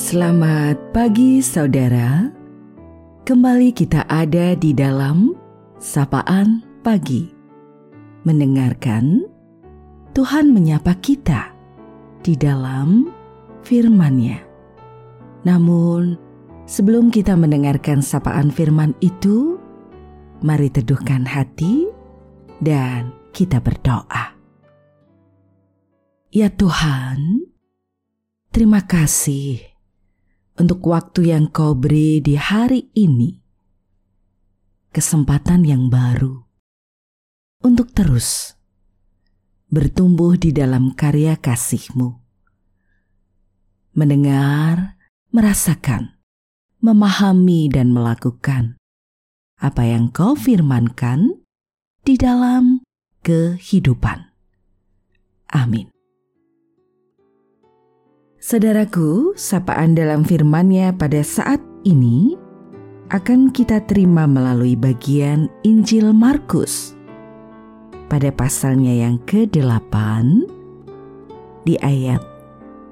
Selamat pagi saudara. Kembali kita ada di dalam sapaan pagi. Mendengarkan Tuhan menyapa kita di dalam firman-Nya. Namun, sebelum kita mendengarkan sapaan firman itu, mari teduhkan hati dan kita berdoa. Ya Tuhan, terima kasih untuk waktu yang kau beri di hari ini. Kesempatan yang baru untuk terus bertumbuh di dalam karya kasih-Mu. Mendengar, merasakan, memahami dan melakukan apa yang kau firmankan di dalam kehidupan. Amin. Saudaraku, sapaan dalam firman-Nya pada saat ini akan kita terima melalui bagian Injil Markus. Pada pasalnya yang ke-8 di ayat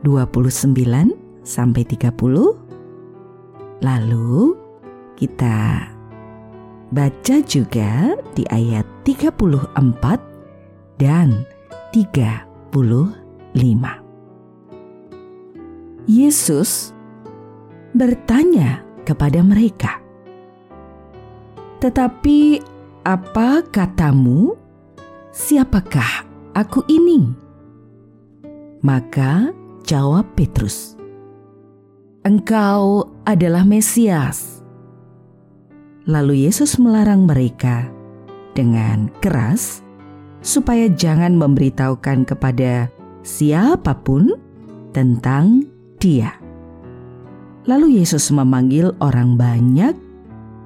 29 sampai 30. Lalu kita baca juga di ayat 34 dan 35. Yesus bertanya kepada mereka, "Tetapi apa katamu? Siapakah aku ini?" Maka jawab Petrus, "Engkau adalah Mesias." Lalu Yesus melarang mereka dengan keras supaya jangan memberitahukan kepada siapa pun tentang dia. Lalu Yesus memanggil orang banyak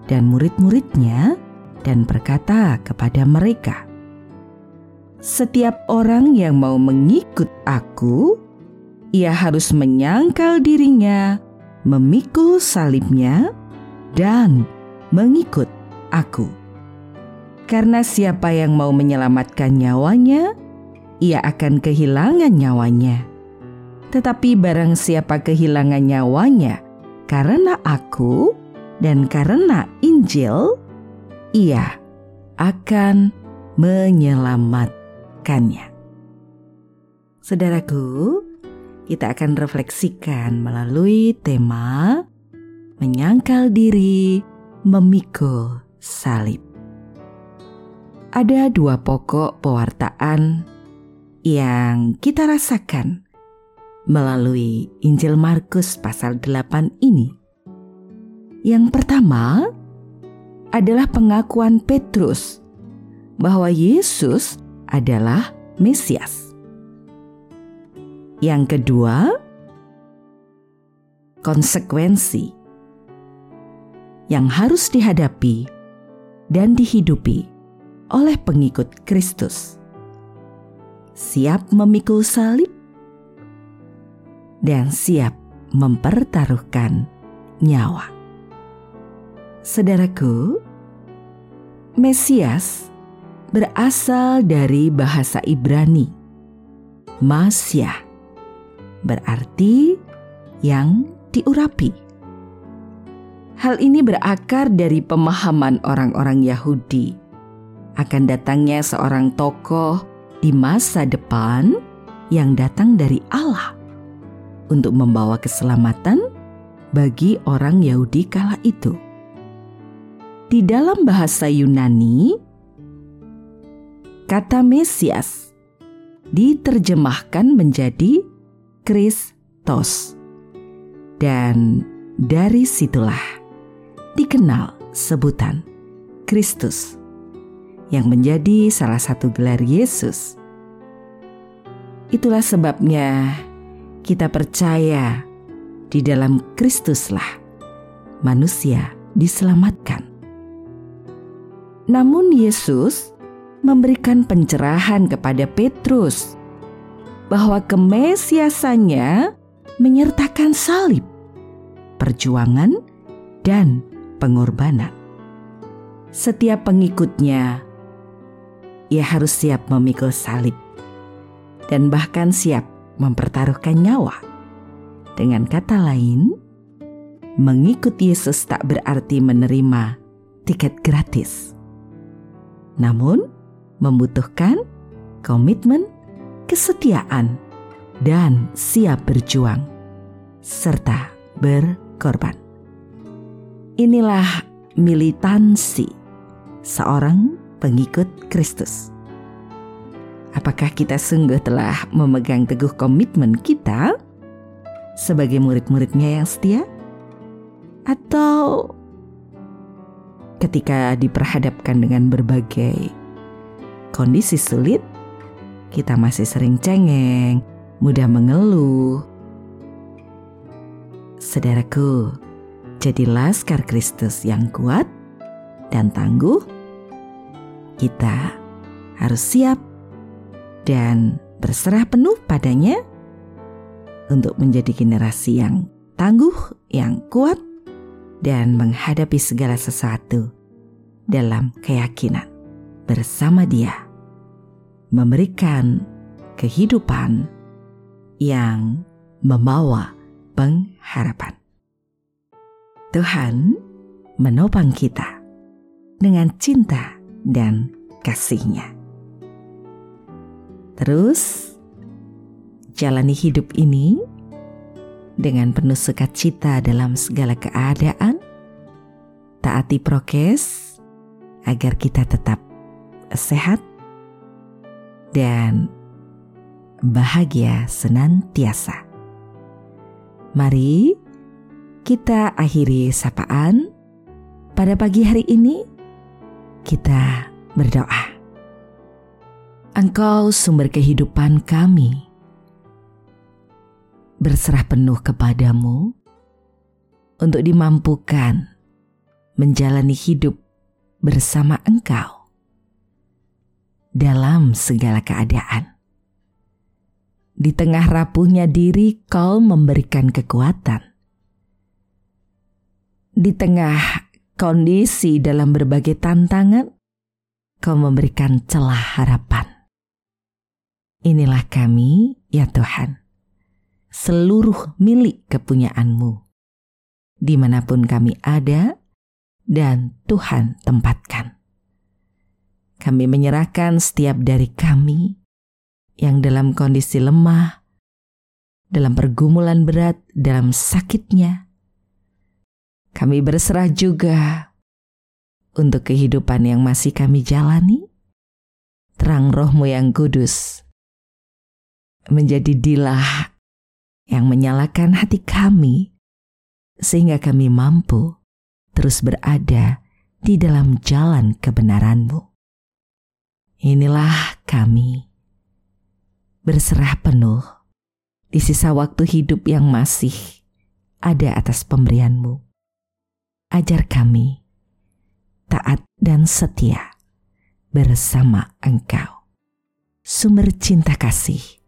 dan murid-muridnya dan berkata kepada mereka, "Setiap orang yang mau mengikut Aku, ia harus menyangkal dirinya, memikul salibnya, dan mengikut Aku. Karena siapa yang mau menyelamatkan nyawanya, ia akan kehilangan nyawanya." Tetapi barang siapa kehilangan nyawanya karena aku dan karena Injil, ia akan menyelamatkannya. Saudaraku, kita akan refleksikan melalui tema menyangkal diri, memikul salib. Ada dua pokok pewartaan yang kita rasakan melalui Injil Markus pasal 8 ini. Yang pertama adalah pengakuan Petrus bahwa Yesus adalah Mesias. Yang kedua, konsekuensi yang harus dihadapi dan dihidupi oleh pengikut Kristus. Siap memikul salib dan siap mempertaruhkan nyawa. Saudaraku, Mesias berasal dari bahasa Ibrani. Masyah berarti yang diurapi. Hal ini berakar dari pemahaman orang-orang Yahudi akan datangnya seorang tokoh di masa depan yang datang dari Allah untuk membawa keselamatan bagi orang Yahudi kala itu. Di dalam bahasa Yunani, kata Mesias diterjemahkan menjadi Kristos. Dan dari situlah dikenal sebutan Kristus yang menjadi salah satu gelar Yesus. Itulah sebabnya kita percaya di dalam Kristuslah manusia diselamatkan. Namun Yesus memberikan pencerahan kepada Petrus bahwa kemesiasannya menyertakan salib, perjuangan, dan pengorbanan. Setiap pengikutnya, ia harus siap memikul salib dan bahkan siap mempertaruhkan nyawa. Dengan kata lain, mengikut Yesus tak berarti menerima tiket gratis. Namun, membutuhkan komitmen, kesetiaan, dan siap berjuang, serta berkorban. Inilah militansi seorang pengikut Kristus. Apakah kita sungguh telah memegang teguh komitmen kita sebagai murid-muridnya yang setia? Atau ketika diperhadapkan dengan berbagai kondisi sulit, kita masih sering cengeng, mudah mengeluh. Saudaraku, jadilah Laskar Kristus yang kuat dan tangguh. Kita harus siap dan berserah penuh padanya untuk menjadi generasi yang tangguh, yang kuat, dan menghadapi segala sesuatu dalam keyakinan bersama Dia, memberikan kehidupan yang membawa pengharapan. Tuhan menopang kita dengan cinta dan kasihnya. Terus, jalani hidup ini dengan penuh sukacita dalam segala keadaan, taati prokes agar kita tetap sehat dan bahagia senantiasa. Mari kita akhiri sapaan pada pagi hari ini. Kita berdoa. Engkau sumber kehidupan kami. Berserah penuh kepadamu untuk dimampukan menjalani hidup bersama Engkau dalam segala keadaan. Di tengah rapuhnya diri, Kau memberikan kekuatan. Di tengah kondisi dalam berbagai tantangan, Kau memberikan celah harapan. Inilah kami, ya Tuhan, seluruh milik kepunyaanmu, di mana pun kami ada dan Tuhan tempatkan. Kami menyerahkan setiap dari kami yang dalam kondisi lemah, dalam pergumulan berat, dalam sakitnya. Kami berserah juga untuk kehidupan yang masih kami jalani. Terang rohmu yang kudus menjadi dilah yang menyalakan hati kami, sehingga kami mampu terus berada di dalam jalan kebenaranmu. Inilah kami berserah penuh di sisa waktu hidup yang masih ada atas pemberianmu. Ajar kami taat dan setia bersama Engkau, sumber cinta kasih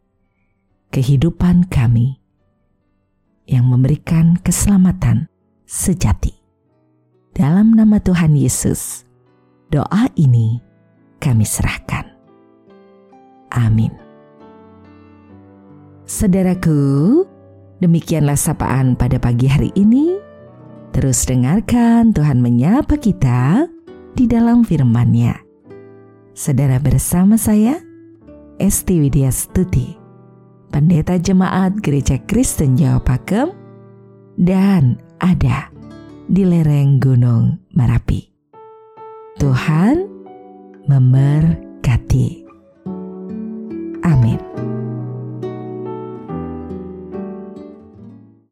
kehidupan kami yang memberikan keselamatan sejati. Dalam nama Tuhan Yesus, doa ini kami serahkan. Amin. Saudaraku, demikianlah sapaan pada pagi hari ini. Terus dengarkan Tuhan menyapa kita di dalam firman-Nya. Saudara bersama saya, Esti Widya Stuti Pendeta Jemaat Gereja Kristen Jawa Pakem, dan ada di lereng Gunung Merapi. Tuhan memberkati. Amin.